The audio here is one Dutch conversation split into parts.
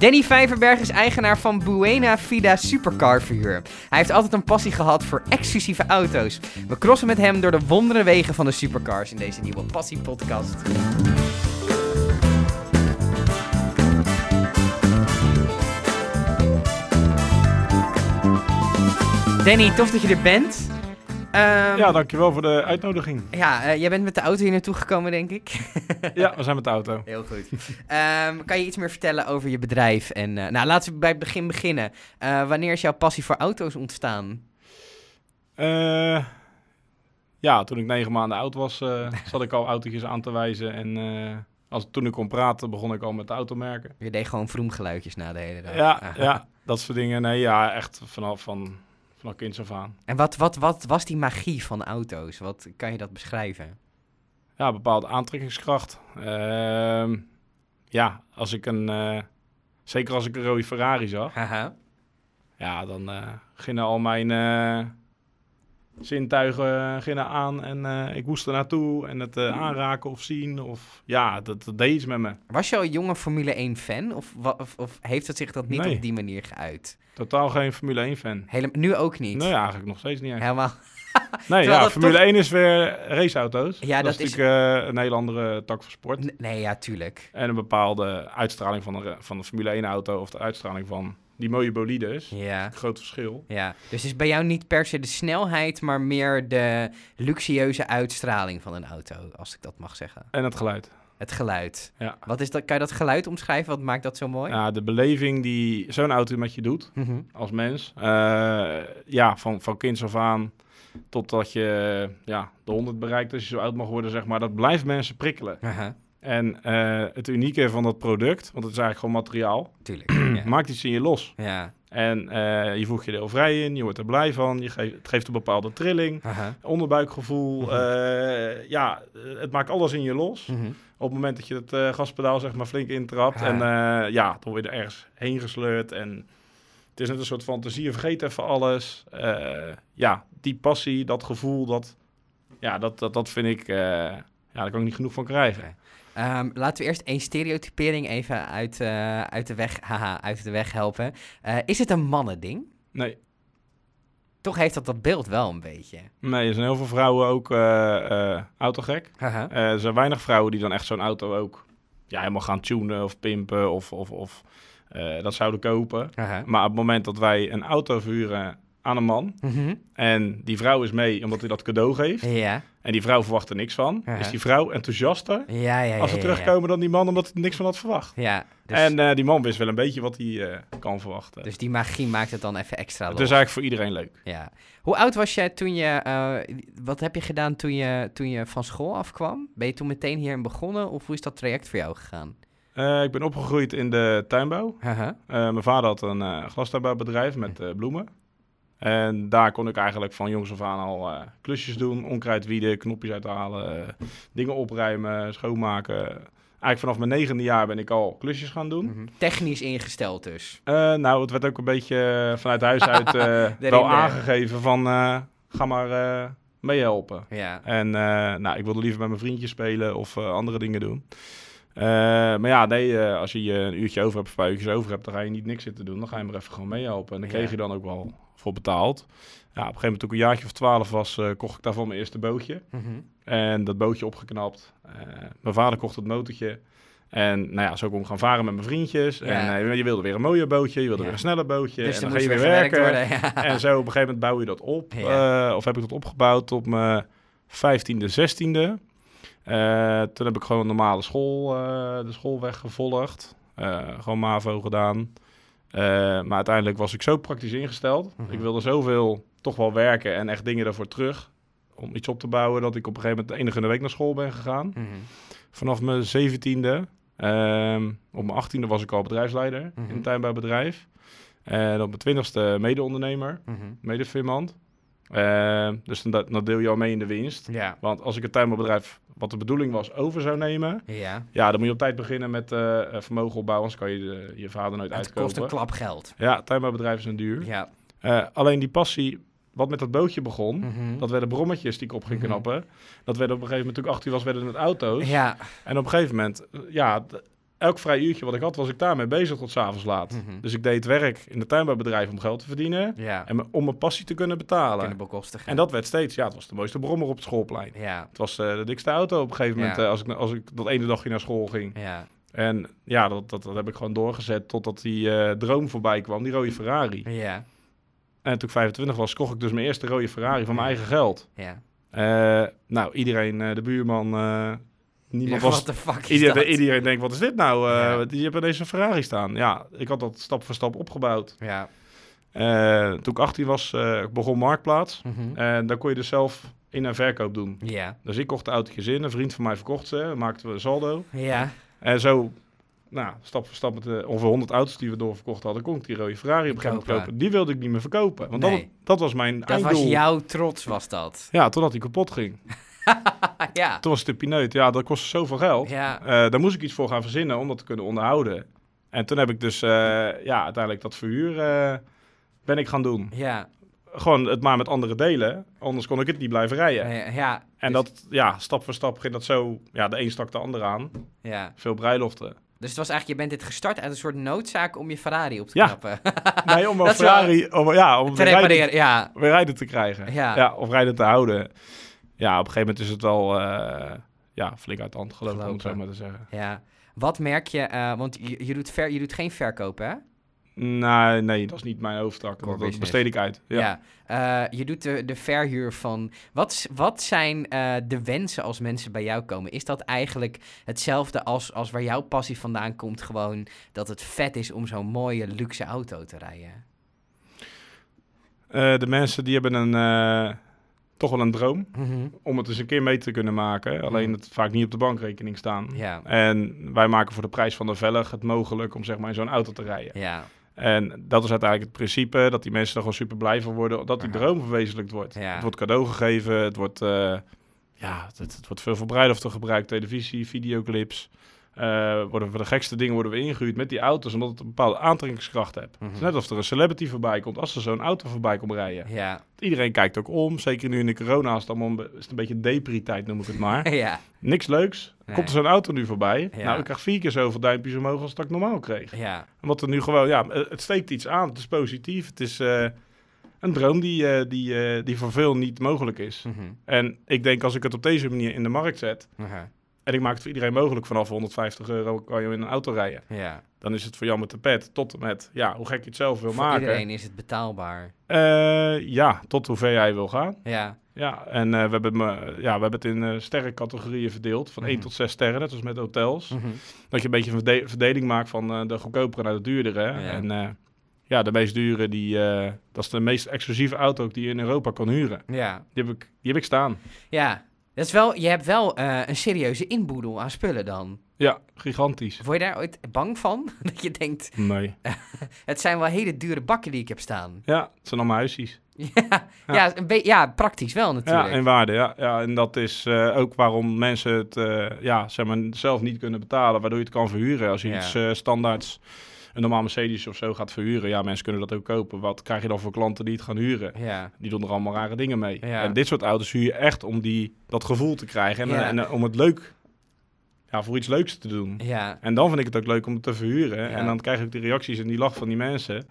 Danny Vijverberg is eigenaar van Buena Vida Supercar Verhuur. Hij heeft altijd een passie gehad voor exclusieve auto's. We crossen met hem door de wondere wegen van de supercars in deze nieuwe Passie Podcast. Danny, tof dat je er bent. Ehm, Ja, dankjewel voor de uitnodiging. ja, eh, jij bent met de auto hier naartoe gekomen, denk ik. Ja, we zijn met de auto. Heel goed. Ehm, kan je iets meer vertellen over je bedrijf? En, eh, nou, laten we bij het begin beginnen. Eh, wanneer is jouw passie voor auto's ontstaan? Ja, toen ik negen maanden oud was, zat ik al autootjes aan te wijzen. En als, toen ik kon praten, begon ik al met de automerken. Je deed gewoon vroemgeluidjes na de hele dag. Ja, Aha. ja, dat soort dingen. Nee, ja, echt vanaf, van, vanaf kinds af aan. En wat, wat, wat was die magie van auto's? Wat kan je dat beschrijven? Ja, bepaalde aantrekkingskracht. Ehm, ja, als ik een... eh, zeker als ik een rode Ferrari zag. Ja, dan eh gingen al mijn eh, zintuigen eh, gingen aan en eh, ik moest er naartoe en het eh, aanraken of zien. Of, ja, dat, dat deed iets met me. Was je al jonge Formule 1 fan? Of, wa- of, of heeft het zich dat niet Nee. op die manier geuit? Totaal geen Formule 1 fan. Helemaal, nu ook niet? Nee, eigenlijk nog steeds niet echt. Helemaal. Nee, ja, Formule toch- 1 is weer raceauto's. Ja, dat, dat is natuurlijk eh, een hele andere tak van sport. N- Nee, ja, tuurlijk. En een bepaalde uitstraling van de, van de Formule 1 auto of de uitstraling van die mooie bolides. Ja. Groot verschil. Ja, dus het is bij jou niet per se de snelheid, maar meer de luxueuze uitstraling van een auto, als ik dat mag zeggen. En het geluid. Het geluid. Ja. Wat is dat? Kan je dat geluid omschrijven? Wat maakt dat zo mooi? Ja, de beleving die zo'n auto met je doet. Mhm. als mens. Eh, ja, van, van kinds af aan totdat je ja, de 100 bereikt als je zo oud mag worden, zeg maar. Dat blijft mensen prikkelen. En eh, het unieke van dat product, want het is eigenlijk gewoon materiaal, tuurlijk. Ja. maakt iets in je los. ja. En eh, je voegt je er heel vrij in, je wordt er blij van, je geeft, het geeft een bepaalde trilling, Aha. onderbuikgevoel. Mhm. eh, ja, het maakt alles in je los. Mhm. Op het moment dat je het eh, gaspedaal zeg maar flink intrapt. En ja, dan word je er ergens heen gesleurd. En het is net een soort fantasie. Je vergeet even alles. Ja, die passie, dat gevoel, dat, ja, dat, dat, dat vind ik... ja, daar kan ik niet genoeg van krijgen. Ehm, laten we eerst één stereotypering even uit, eh, uit, de, weg, haha, uit de weg helpen. Eh, is het een mannending? Nee, Toch heeft dat dat beeld wel een beetje. nee, er zijn heel veel vrouwen ook eh, autogek. Er zijn weinig vrouwen die dan echt zo'n auto ook... Ja, helemaal gaan tunen of pimpen of, of, of dat zouden kopen. Maar op het moment dat wij een auto verhuren aan een man... Mhm. En die vrouw is mee omdat hij dat cadeau geeft. Ja. En die vrouw verwacht er niks van. Is die vrouw enthousiaster Ja, ja, ja. als ze terugkomen dan die man omdat hij niks van had verwacht. Ja, dus, En eh, die man wist wel een beetje wat hij eh, kan verwachten. dus die magie maakt het dan even extra het los. is eigenlijk voor iedereen leuk. Ja. Hoe oud was jij toen je... eh, wat heb je gedaan toen je, toen je van school afkwam? Ben je toen meteen hierin begonnen? Of hoe is dat traject voor jou gegaan? Ik ben opgegroeid in de tuinbouw. Mijn vader had een glastuinbouwbedrijf met bloemen. En daar kon ik eigenlijk van jongs af aan al eh, klusjes doen. Onkruid wieden, knopjes uithalen, eh, dingen opruimen, schoonmaken. Eigenlijk vanaf mijn negende jaar ben ik al klusjes gaan doen. Mhm. Technisch ingesteld dus. Eh, nou, het werd ook een beetje vanuit huis uit eh, wel aangegeven van eh, ga maar eh meehelpen. Ja. En eh, nou, ik wilde liever met mijn vriendjes spelen of eh, andere dingen doen. Eh, maar ja, nee, als je je een uurtje over hebt of een paar uurtjes over hebt, dan ga je niet niks zitten doen. Dan ga je maar even gewoon meehelpen. En Ja. kreeg je dan ook wel voor betaald. Ja, op een gegeven moment toen ik een jaartje of twaalf was, eh, kocht ik daarvan mijn eerste bootje. Mhm. En dat bootje opgeknapt. Eh, mijn vader kocht het motortje. En nou ja, zo kon ik gaan varen met mijn vriendjes. Ja. En eh, je wilde weer een mooier bootje, je wilde Ja. weer een sneller bootje. Dus en dan ga je weer werken. worden. Ja. En zo op een gegeven moment bouw je dat op. Of heb ik dat opgebouwd op mijn vijftiende, zestiende. Eh toen heb ik gewoon een normale school, de schoolweg gevolgd. Gewoon MAVO gedaan. Eh, maar uiteindelijk was ik zo praktisch ingesteld. Mhm. Ik wilde zoveel toch wel werken en echt dingen daarvoor terug. Om iets op te bouwen dat ik op een gegeven moment de enige in de week naar school ben gegaan. Mhm. Vanaf mijn zeventiende. ehm op mijn achttiende was ik al bedrijfsleider Mhm. in een tuinbouwbedrijf. En op mijn twintigste mede-ondernemer, Mhm. Mede-firmant. Eh, dus dan, dan deel je al mee in de winst. Ja. Want als ik het tuinbouwbedrijf, wat de bedoeling was, over zou nemen... Ja. Ja, dan moet je op tijd beginnen met eh, eh, vermogen opbouwen, anders kan je de- je vader nooit Het uitkopen. kost een klap geld. Ja, tuinbouwbedrijven zijn duur. Ja. Eh, alleen die passie, wat met dat bootje begon... Mhm. Dat werden brommetjes die ik op ging Mhm. knappen. Dat werden op een gegeven moment, toen ik 18 was, werden het auto's. Ja. En op een gegeven moment, ja, elk vrij uurtje wat ik had, was ik daarmee bezig tot 's avonds laat. Mhm. Dus ik deed werk in de tuinbouwbedrijf om geld te verdienen. Ja, En om mijn passie te kunnen betalen. bekostigen. En dat werd steeds, ja, het was de mooiste brommer op het schoolplein. Ja, Het was eh, de dikste auto op een gegeven moment Ja. eh, als, ik, als ik dat ene dagje naar school ging. ja, En ja, dat, dat, dat heb ik gewoon doorgezet totdat die eh, droom voorbij kwam, die rode Ferrari. ja, En toen ik 25 was, kocht ik dus mijn eerste rode Ferrari van mijn eigen geld. ja. Nou, iedereen, de buurman, niemand was... Fuck Iedereen, iedereen denkt, wat is dit nou? Eh Ja. Die hebben deze Ferrari staan. Ja, ik had dat stap voor stap opgebouwd. Ja. Eh, toen ik 18 was, ik begon Marktplaats. mhm. En daar kon je dus zelf in- en verkoop doen. Ja. Dus ik kocht de autootjes in, een vriend van mij verkocht ze, maakten we een saldo. Ja. En zo, nou, stap voor stap met de ongeveer 100 auto's die we doorverkocht hadden, kon ik die rode Ferrari op een gegeven moment Kopen. Die wilde ik niet meer verkopen, want Nee. dat, dat was mijn Dat einddoel. was jouw trots, was dat. Ja, totdat hij kapot ging. ja. Toen was het de pineut. Ja, dat kostte zoveel geld. Ja. Eh, daar moest ik iets voor gaan verzinnen om dat te kunnen onderhouden. En toen heb ik dus, eh, ja, uiteindelijk dat verhuur eh, ben ik gaan doen. Ja. Gewoon het maar met andere delen, anders kon ik het niet blijven rijden. Ja. ja. En Dus- dat, ja, stap voor stap ging dat zo, ja, de een stak de ander aan. Ja. Veel bruiloften. Dus het was eigenlijk, je bent dit gestart uit een soort noodzaak om je Ferrari op te Ja. knappen. Nee, om een wel- Ferrari, om, ja, om te rijden, ja. weer rijden te krijgen. Ja. of rijden te houden. Ja, op een gegeven moment is het wel, eh, ja, flink uit de hand gelopen, om het zo maar te zeggen. Ja. Wat merk je, eh, want je, je, doet ver, je doet geen verkopen, hè? Nee, nee, dat is niet mijn hoofdtak. Dat, dat besteed ik uit. Ja. Ja. Eh, je doet de, de verhuur van. Wat, wat zijn de wensen als mensen bij jou komen? Is dat eigenlijk hetzelfde als, als waar jouw passie vandaan komt? Gewoon dat het vet is om zo'n mooie luxe auto te rijden. De mensen die hebben een, toch wel een droom om het eens een keer mee te kunnen maken. Alleen het vaak niet op de bankrekening staan. Ja, En wij maken voor de prijs van de velg het mogelijk om zeg maar in zo'n auto te rijden. ja, En dat is uiteindelijk het principe, dat die mensen er gewoon super blij van worden, dat die droom verwezenlijkt wordt. Ja. Het wordt cadeau gegeven, het wordt, eh, ja, het, het wordt veel voor bruiloften gebruikt, televisie, videoclips. Eh, worden voor de gekste dingen worden we ingehuurd met die auto's, omdat het een bepaalde aantrekkingskracht heeft. Het is Mhm. net alsof er een celebrity voorbij komt, als er zo'n auto voorbij komt rijden. ja, Iedereen kijkt ook om, zeker nu in de corona is het allemaal is het een beetje depri-tijd, noem ik het maar. ja, Niks leuks. Nee. Komt er zo'n auto nu voorbij? Ja. Nou, ik krijg vier keer zoveel duimpjes omhoog als dat ik normaal kreeg. ja, Omdat er nu gewoon, ja, eh, het steekt iets aan. Het is positief. Het is eh, een droom die, die, die voor veel niet mogelijk is. mhm, En ik denk als ik het op deze manier in de markt zet. En ik maak het voor iedereen mogelijk vanaf 150 euro kan je in een auto rijden. ja. Dan is het voor jou met de pet tot en met, ja, hoe gek je het zelf wil Voor maken. iedereen is het betaalbaar. Eh, ja, tot hoe ver jij wil gaan. Ja, Ja, en eh, we, hebben, me- ja, we hebben het in eh, sterrencategorieën verdeeld. Van 1 Mhm. tot 6 sterren, net als met hotels. mhm, Dat je een beetje een verde- verdeling maakt van de goedkopere naar de duurdere. Ja. En ja, de meest dure, die, dat is de meest exclusieve auto die je in Europa kan huren. ja. Die heb ik, die heb ik staan. Ja, dat is wel, je hebt wel eh, een serieuze inboedel aan spullen dan. Ja, gigantisch. Word je daar ooit bang van? Dat je denkt, Nee. het zijn wel hele dure bakken die ik heb staan. Ja, het zijn allemaal huisjes. ja, ja. een be- ja, praktisch wel natuurlijk. Ja, in waarde. Ja, ja, en dat is eh, ook waarom mensen het eh, ja, zeg maar, zelf niet kunnen betalen, waardoor je het kan verhuren. Als je Ja. iets standaards, een normaal Mercedes of zo gaat verhuren, ja, mensen kunnen dat ook kopen. Wat krijg je dan voor klanten die het gaan huren? Ja, Die doen er allemaal rare dingen mee. Ja. En dit soort auto's huur je echt om die, dat gevoel te krijgen en, Ja. en, eh, om het leuk, ja, voor iets leuks te doen. ja, En dan vind ik het ook leuk om het te verhuren. Ja. En dan krijg ik de reacties en die lach van die mensen.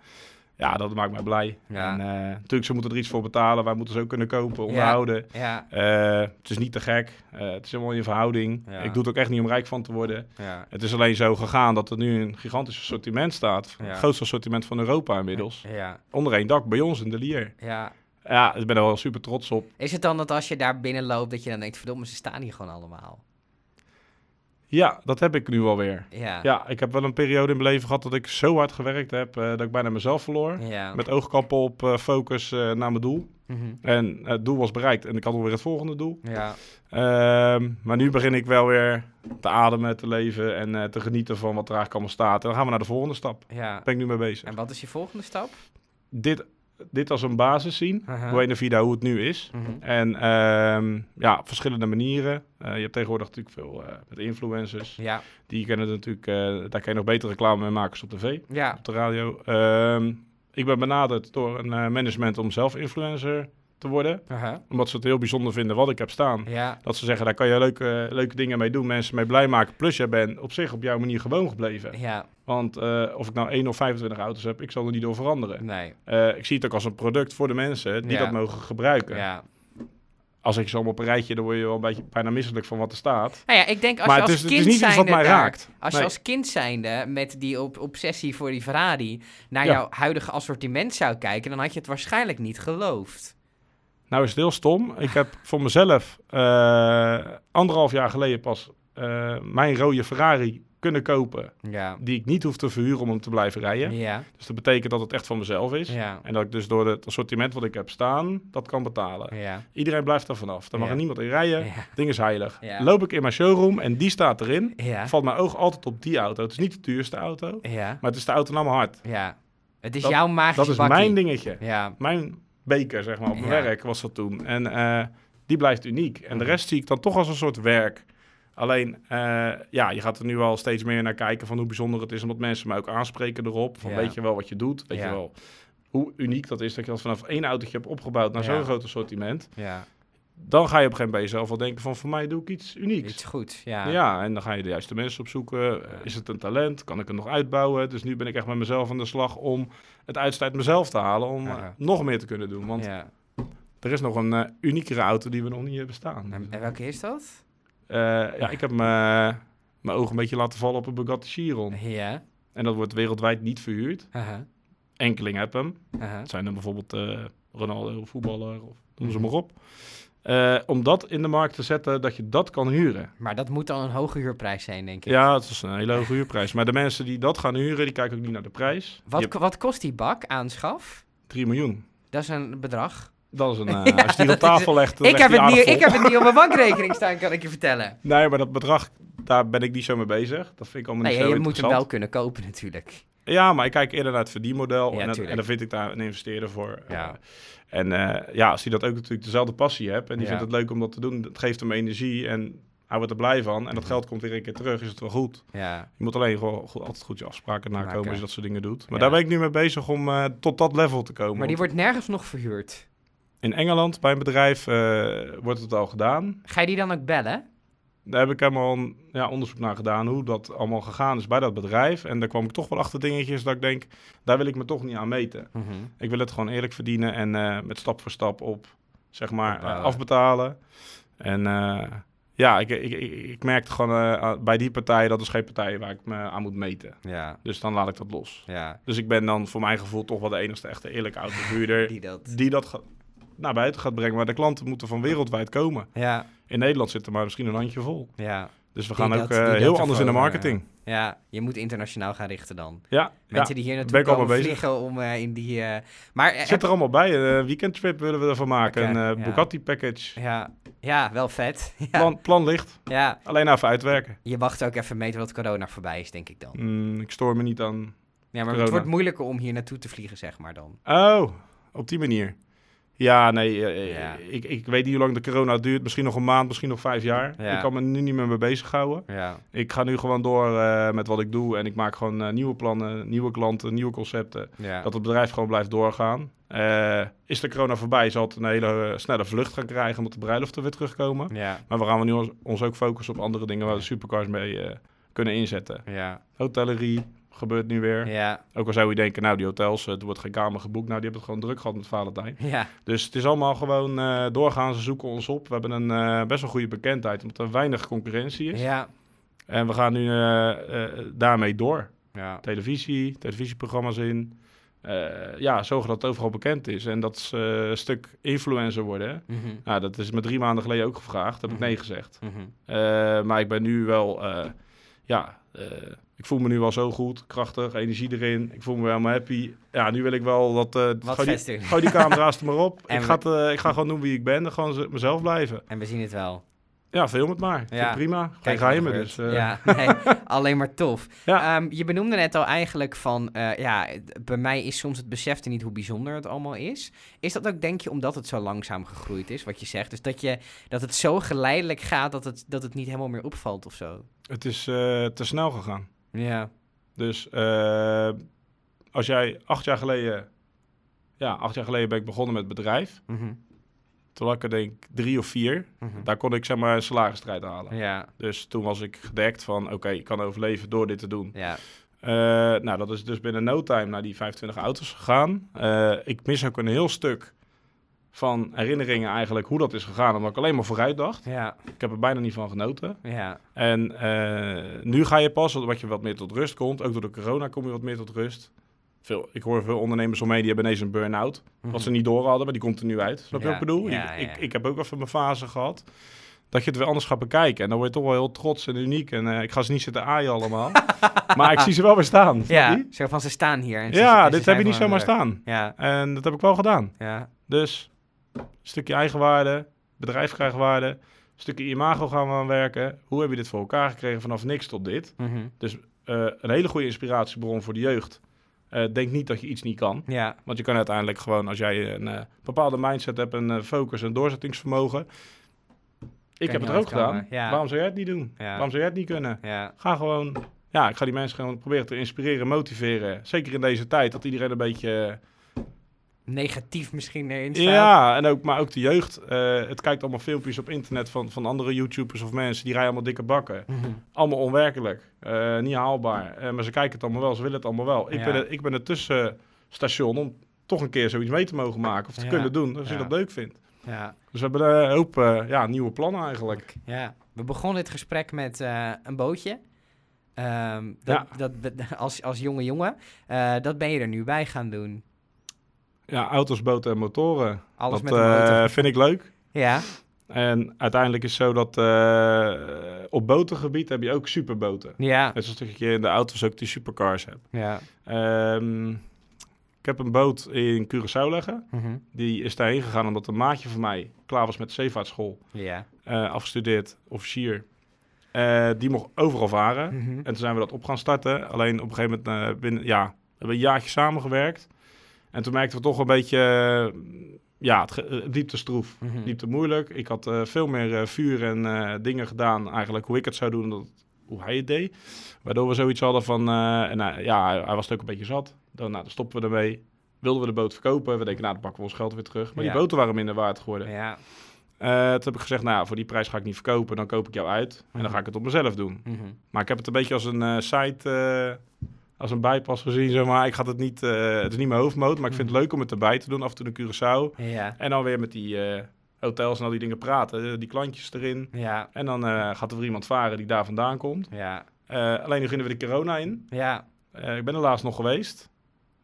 Ja, dat maakt mij blij. Ja. En eh, natuurlijk, ze moeten er iets voor betalen. Wij moeten ze ook kunnen kopen, onderhouden. ja, Eh, het is niet te gek. Eh, het is helemaal in verhouding. Ik doe het ook echt niet om rijk van te worden. Het is alleen zo gegaan dat er nu een gigantisch assortiment staat. Het grootste assortiment van Europa inmiddels. Ja, Onder één dak bij ons in de Lier. ja. Ja, ik ben er wel super trots op. Is het dan dat als je daar binnen loopt, dat je dan denkt, verdomme, ze staan hier gewoon allemaal? Ja, dat heb ik nu alweer. Ja, Ja, ik heb wel een periode in mijn leven gehad dat ik zo hard gewerkt heb eh, dat ik bijna mezelf verloor. ja. Met oogkappen op eh, focus eh, naar mijn doel. Mhm. En het doel was bereikt en ik had alweer het volgende doel. ja. Ehm, maar nu begin ik wel weer te ademen, te leven en te genieten van wat er eigenlijk allemaal staat. En dan gaan we naar de volgende stap. Daar ja. ben ik nu mee bezig. En wat is je volgende stap? Dit, dit als een basis zien. Aha. Buena Vida, hoe het nu is. Mhm. En ehm, ja, verschillende manieren. Eh, je hebt tegenwoordig natuurlijk veel eh, met influencers. Ja, Die kennen natuurlijk, eh, daar kan je nog beter reclame mee maken als op tv. ja, op de radio. Ehm, ik ben benaderd door een management om zelf influencer te worden. Aha. Omdat ze het heel bijzonder vinden wat ik heb staan. Ja. Dat ze zeggen, daar kan je leuke, leuke dingen mee doen, mensen mee blij maken. Plus je bent op zich op jouw manier gewoon gebleven. Ja. Want eh, of ik nou 1 of 25 auto's heb, ik zal er niet door veranderen. Nee. Eh, ik zie het ook als een product voor de mensen die Ja. dat mogen gebruiken. Ja. Als ik ze allemaal op een rijtje, dan word je wel een beetje bijna misselijk van wat er staat. Nou ja, ik denk als maar je het als is, het kind is niet iets wat zijnde mij daar- raakt. Als je als kind zijnde met die op obsessie voor die Ferrari naar Ja. jouw huidige assortiment zou kijken, dan had je het waarschijnlijk niet geloofd. Nou is het heel stom. Ik heb voor mezelf eh, anderhalf jaar geleden pas eh, mijn rode Ferrari kunnen kopen. Ja. Die ik niet hoef te verhuren om hem te blijven rijden. Ja. Dus dat betekent dat het echt van mezelf is. Ja. En dat ik dus door het assortiment wat ik heb staan, dat kan betalen. Ja. Iedereen blijft er vanaf. Daar mag er niemand in rijden. Ding is heilig. Loop ik in mijn showroom en die staat erin. Valt mijn oog altijd op die auto. Het is niet de duurste auto, maar het is de auto naar mijn hart. Ja. Het is Dat- jouw magische Dat is bakkie. mijn dingetje. Ja. Mijn beker, zeg maar, op mijn Ja. werk was dat toen. En eh, die blijft uniek. En de Mhm. rest zie ik dan toch als een soort werk. Alleen, eh, ja, je gaat er nu al steeds meer naar kijken van hoe bijzonder het is. Omdat mensen me ook aanspreken erop. Van Ja. weet je wel wat je doet? Weet Ja. je wel hoe uniek dat is dat je dat vanaf één autootje hebt opgebouwd naar zo'n groot assortiment. Ja. Dan ga je op een gegeven moment bij jezelf wel denken van voor mij doe ik iets unieks. Iets goed. Ja. Ja. en dan ga je de juiste mensen opzoeken. Eh, Is het een talent? Kan ik het nog uitbouwen? Dus nu ben ik echt met mezelf aan de slag om het uiterste uit mezelf te halen. Om nog meer te kunnen doen. Want Ja. er is nog een eh, uniekere auto die we nog niet hebben staan. En, en welke is dat? Eh, ja, ik heb mijn ogen een beetje laten vallen op een Bugatti Chiron. Ja. En dat wordt wereldwijd niet verhuurd. Enkeling heb hem. Het zijn dan bijvoorbeeld Ronaldo, voetballer of noem ze Mhm. maar op. Eh, om dat in de markt te zetten, dat je dat kan huren. Maar dat moet dan een hoge huurprijs zijn, denk ik. Ja, het is een hele hoge huurprijs. Maar de mensen die dat gaan huren, die kijken ook niet naar de prijs. Wat, hebt wat kost die bak aanschaf? 3 miljoen. Dat is een bedrag. Dat is een, eh, Ja, als je die op tafel legt, dan Ik legt heb, het niet, ik heb het niet op mijn bankrekening staan, kan ik je vertellen. Nee, maar dat bedrag, daar ben ik niet zo mee bezig. Dat vind ik allemaal Nee, niet zo je moet hem wel kunnen kopen natuurlijk. Ja, maar ik kijk eerder naar het verdienmodel. Ja, en, dat- tuurlijk. en dan vind ik daar een investeerder voor. Ja. Eh, en eh, ja, als hij dat ook natuurlijk dezelfde passie hebt en die Ja. vindt het leuk om dat te doen, dat geeft hem energie en hij wordt er blij van. En dat Mhm. geld komt weer een keer terug, is het wel goed. Ja. Je moet alleen gewoon goed, altijd goed je afspraken nakomen Maken. als je dat soort dingen doet. Maar Ja. daar ben ik nu mee bezig om eh, tot dat level te komen. Maar die wordt nergens nog verhuurd. In Engeland, bij een bedrijf, wordt het al gedaan. Ga je die dan ook bellen? Daar heb ik helemaal een ja, onderzoek naar gedaan hoe dat allemaal gegaan is bij dat bedrijf. En daar kwam ik toch wel achter dingetjes dat ik denk, daar wil ik me toch niet aan meten. Mhm. Ik wil het gewoon eerlijk verdienen en eh, met stap voor stap op, zeg maar, eh, afbetalen. En eh, ja, ik, ik, ik, ik merkte gewoon bij die partij, dat is geen partij waar ik me aan moet meten. Ja, Dus dan laat ik dat los. ja. Dus ik ben dan voor mijn gevoel toch wel de enigste echte eerlijke autoverhuurder Die dat. die dat naar buiten gaat brengen. Maar de klanten moeten van wereldwijd komen. Ja, In Nederland zit er maar misschien een handje vol. ja. Dus we Die gaan dat- ook eh, heel anders in de eh, marketing. Ja, je moet internationaal gaan richten dan. ja, Mensen ja. die hier naartoe mee komen vliegen om eh, in die... maar Zit er allemaal bij. Een weekendtrip willen we ervan maken. Oké, een. Bugatti package. ja, ja, wel vet. Ja, Plan, plan ligt. ja, Alleen even uitwerken. je wacht ook even mee tot corona voorbij is, denk ik dan. Mm, ik stoor me niet aan... Ja, maar het wordt moeilijker om hier naartoe te vliegen, zeg maar dan. Oh, op die manier. Ja, nee, eh, eh, Ja. Ik, ik weet niet hoe lang de corona duurt. Misschien nog een maand, misschien nog vijf jaar. Ja. Ik kan me nu niet meer mee bezighouden. Ja, Ik ga nu gewoon door eh, met wat ik doe. En ik maak gewoon nieuwe plannen, nieuwe klanten, nieuwe concepten. Dat het bedrijf gewoon blijft doorgaan. Is de corona voorbij, zal het een hele snelle vlucht gaan krijgen... omdat de bruiloften weer terugkomen. Maar we gaan nu ons, ons ook focussen op andere dingen... waar we supercars mee kunnen inzetten. ja, Hotellerie gebeurt nu weer. ja, Ook al zou je denken, nou die hotels, eh, er wordt geen kamer geboekt. Nou, die hebben het gewoon druk gehad met Valentijn. ja, Dus het is allemaal gewoon eh, doorgaan. Ze zoeken ons op. We hebben een eh, best wel goede bekendheid, omdat er weinig concurrentie is. ja, En we gaan nu eh, eh, daarmee door. ja. Televisie, televisieprogramma's in. Eh, ja, zorgen dat het overal bekend is. En dat eh, een stuk influencer worden. Mhm, Nou, dat is me drie maanden geleden ook gevraagd. Heb ik Mhm. nee gezegd. mhm. Eh, maar ik ben nu wel, eh, ja, eh, ik voel me nu wel zo goed, krachtig, energie erin. Ik voel me wel helemaal happy. Ja, nu wil ik wel dat, eh Wat die, gooi die camera's er maar op. En ik, ga eh, ik ga gewoon doen wie ik ben en gewoon mezelf blijven. En we zien het wel. Ja, film het maar. Ja. Prima. Geen Kijk geheimen dus. eh. Ja, nee, alleen maar tof. Ja. Ehm, je benoemde net al eigenlijk van, ja, bij mij is soms het besefte niet hoe bijzonder het allemaal is. Is dat ook, denk je, omdat het zo langzaam gegroeid is, wat je zegt? Dus dat, je, dat het zo geleidelijk gaat dat het, dat het niet helemaal meer opvalt of zo? Het is te snel gegaan. Ja, Dus eh, als jij acht jaar geleden... Ja, acht jaar geleden ben ik begonnen met bedrijf. mhm, Toen had ik er denk ik drie of vier. Mhm. Daar kon ik zeg maar een salarisstrijd halen. Ja, Dus toen was ik gedekt van, oké, ik kan overleven door dit te doen. ja. Eh, nou, dat is dus binnen no time naar die 25 auto's gegaan. Eh, ik mis ook een heel stuk van herinneringen eigenlijk hoe dat is gegaan. Omdat ik alleen maar vooruit dacht. Ja, Ik heb er bijna niet van genoten. ja, En eh, nu ga je pas, wat je wat meer tot rust komt. Ook door de corona kom je wat meer tot rust. Veel, ik hoor veel ondernemers om me heen, die hebben ineens een burn-out. Wat ze niet door hadden, maar die komt er nu uit. Snap je Ja, wat ik bedoel? ja, ik. Ik, ik heb ook even mijn fase gehad. Dat je het weer anders gaat bekijken. En dan word je toch wel heel trots en uniek. En eh, ik ga ze niet zitten aaien allemaal. maar ik zie ze wel weer staan. ja. Zo van, ze staan hier. En ze- Ja, en dit heb je niet zomaar staan. Ja, En dat heb ik wel gedaan. ja, Dus stukje eigenwaarde, bedrijf krijgt waarde, stukje imago gaan we aan werken. Hoe heb je dit voor elkaar gekregen vanaf niks tot dit? mhm. Eh, een hele goede inspiratiebron voor de jeugd. Eh, denk niet dat je iets niet kan. ja, Want je kan uiteindelijk gewoon, als jij een eh, bepaalde mindset hebt, een focus en doorzettingsvermogen. Ik heb het er ook gedaan. ja. Waarom zou jij het niet doen? Ja. Waarom zou jij het niet kunnen? Ga gewoon, ja, ik ga die mensen gewoon proberen te inspireren, motiveren. Zeker in deze tijd, dat iedereen een beetje... eh, negatief misschien erin staat. Ja, en ook, maar ook de jeugd. eh, het kijkt allemaal filmpjes op internet van, van andere YouTubers of mensen die rijden allemaal dikke bakken. Mhm. Allemaal onwerkelijk, eh, niet haalbaar. Eh, maar ze kijken het allemaal wel, ze willen het allemaal wel. Ik, Ja. ben, het, ik ben het tussenstation om toch een keer zoiets mee te mogen maken of te Ja. kunnen doen, als je Ja. dat leuk vindt. Ja. Dus we hebben een hoop eh, ja, nieuwe plannen eigenlijk. Ja, we begonnen dit gesprek met eh, een bootje. Ehm, dat, Ja. dat, als, als jonge jongen. Eh, dat ben je er nu bij gaan doen. Ja, auto's, boten en motoren. Alles dat met een motor. eh, vind ik leuk. Ja, En uiteindelijk is het zo dat eh, op botengebied heb je ook superboten. ja, Net zoals dat je in de auto's ook die supercars hebt. ja. Ehm, ik heb een boot in Curaçao liggen. Mhm. Die is daarheen gegaan omdat een maatje van mij klaar was met de zeevaartschool. Ja. eh, afgestudeerd, officier. Die mocht overal varen. Mhm. En toen zijn we dat op gaan starten. Alleen op een gegeven moment, binnen, ja, we hebben een jaartje samengewerkt. En toen merkten we toch een beetje, eh, ja, het, ge- eh, het liep te stroef. Mhm. Het liep te moeilijk. Ik had eh, veel meer vuur en dingen gedaan, eigenlijk hoe ik het zou doen, dan hoe hij het deed. Waardoor we zoiets hadden van, eh, ja, hij, hij was het ook een beetje zat. Dan, nou, dan stoppen we ermee. Wilden we de boot verkopen? We denken, nou, dan pakken we ons geld weer terug. Maar Ja. die boten waren minder waard geworden. Ja. Toen heb ik gezegd, nou, ja, voor die prijs ga ik niet verkopen. Dan koop ik jou uit en Mhm. dan ga ik het op mezelf doen. Mhm. Maar ik heb het een beetje als een site, als een bijpas gezien, zeg maar. Ik ga het niet, eh, het is niet mijn hoofdmoot, maar ik vind het leuk om het erbij te doen. Af en toe een Curaçao. Ja. En dan weer met die eh, hotels en al die dingen praten. eh, die klantjes erin. Ja. En dan gaat er weer iemand varen die daar vandaan komt. Ja. Alleen nu beginnen we de corona in. Ja. Ik ben er laatst nog geweest.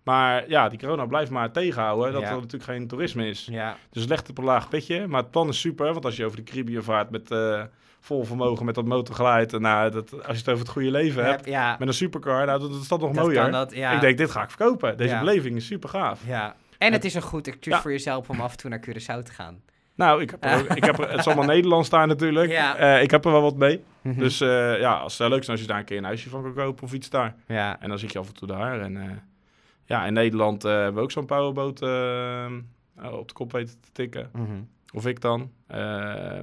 Maar ja, die corona blijft maar tegenhouden dat Ja. er natuurlijk geen toerisme is. Ja. Dus het legt op een laag pitje. Maar het plan is super. Want als je over de Caribbean vaart met vol vermogen, met dat motorgeluid. En nou, dat, als je het over het goede leven hebt. Ja. Met een supercar, nou, dat, dat is dat nog Dat mooier. dat, ja. Ik denk, dit ga ik verkopen. Deze beleving is super gaaf. Ja. En het is een goed excuus voor jezelf om af en toe naar Curaçao te gaan. Nou, ik heb er ook, ik heb er, het is allemaal Nederlands daar natuurlijk. Ja. Eh, ik heb er wel wat mee. Mhm. Dus eh, ja, als het leuk zijn als je daar een keer een huisje van kan kopen of iets daar. Ja. En dan zit je af en toe daar. En eh, ja, in Nederland hebben we ook zo'n powerboot op de kop weten te tikken. Mhm. Of ik dan. Eh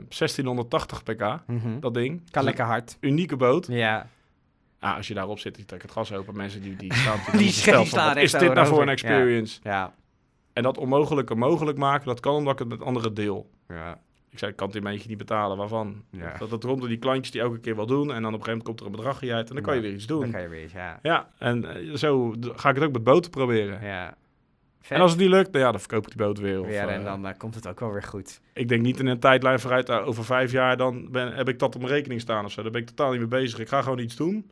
1680 pk, Mhm. dat ding. Kan Dus lekker hard. unieke boot. Ja. Ja, als je daarop zit, je trekt het gas open. Mensen die, die staan Die die van, echt is dit nou voor een experience? Ja. En dat onmogelijke mogelijk maken, dat kan omdat ik het met anderen deel. Ja. Ik zei, ik kan het in mijn eentje niet betalen. Waarvan? Ja. Dat, dat door die klantjes die elke keer wel doen. En dan op een gegeven moment komt er een bedragje uit. En dan kan je weer iets Dan doen. kan je weer eens, ja. Ja, en eh, zo ga ik het ook met boten proberen. Ja. Vet. En als het niet lukt, nou ja, dan verkoop ik die boot weer. Of, Weer, en eh, dan eh, komt het ook wel weer goed. Ik denk niet in een tijdlijn vooruit, eh, over vijf jaar, dan ben, heb ik dat op mijn rekening staan of zo. Daar ben ik totaal niet mee bezig. Ik ga gewoon iets doen.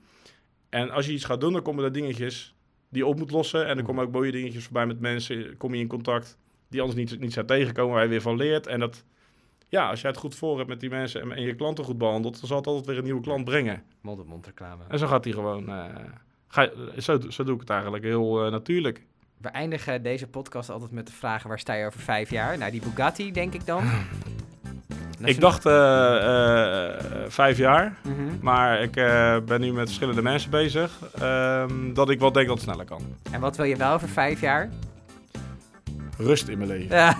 En als je iets gaat doen, dan komen er dingetjes die je op moet lossen. En er komen ook mooie dingetjes voorbij met mensen. Kom je in contact die anders niet, niet zou tegenkomen, waar je weer van leert. En dat, ja, als jij het goed voor hebt met die mensen en, en je klanten goed behandelt, dan zal het altijd weer een nieuwe klant brengen. Mond-op-mond reclame. En zo gaat die gewoon, eh, ga, zo, zo doe ik het eigenlijk heel eh, natuurlijk. We eindigen deze podcast altijd met de vragen: waar sta je over vijf jaar? Nou, die Bugatti, denk ik dan. Ik dacht eh, eh, vijf jaar. Mhm. Maar ik eh, ben nu met verschillende mensen bezig. ehm, dat ik wel denk dat het sneller kan. En wat wil je wel over vijf jaar? Rust in mijn leven. Ja.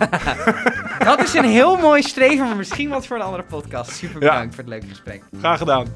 dat is een heel mooi streven, maar misschien wat voor een andere podcast. Super Ja. bedankt voor het leuke gesprek. Graag gedaan.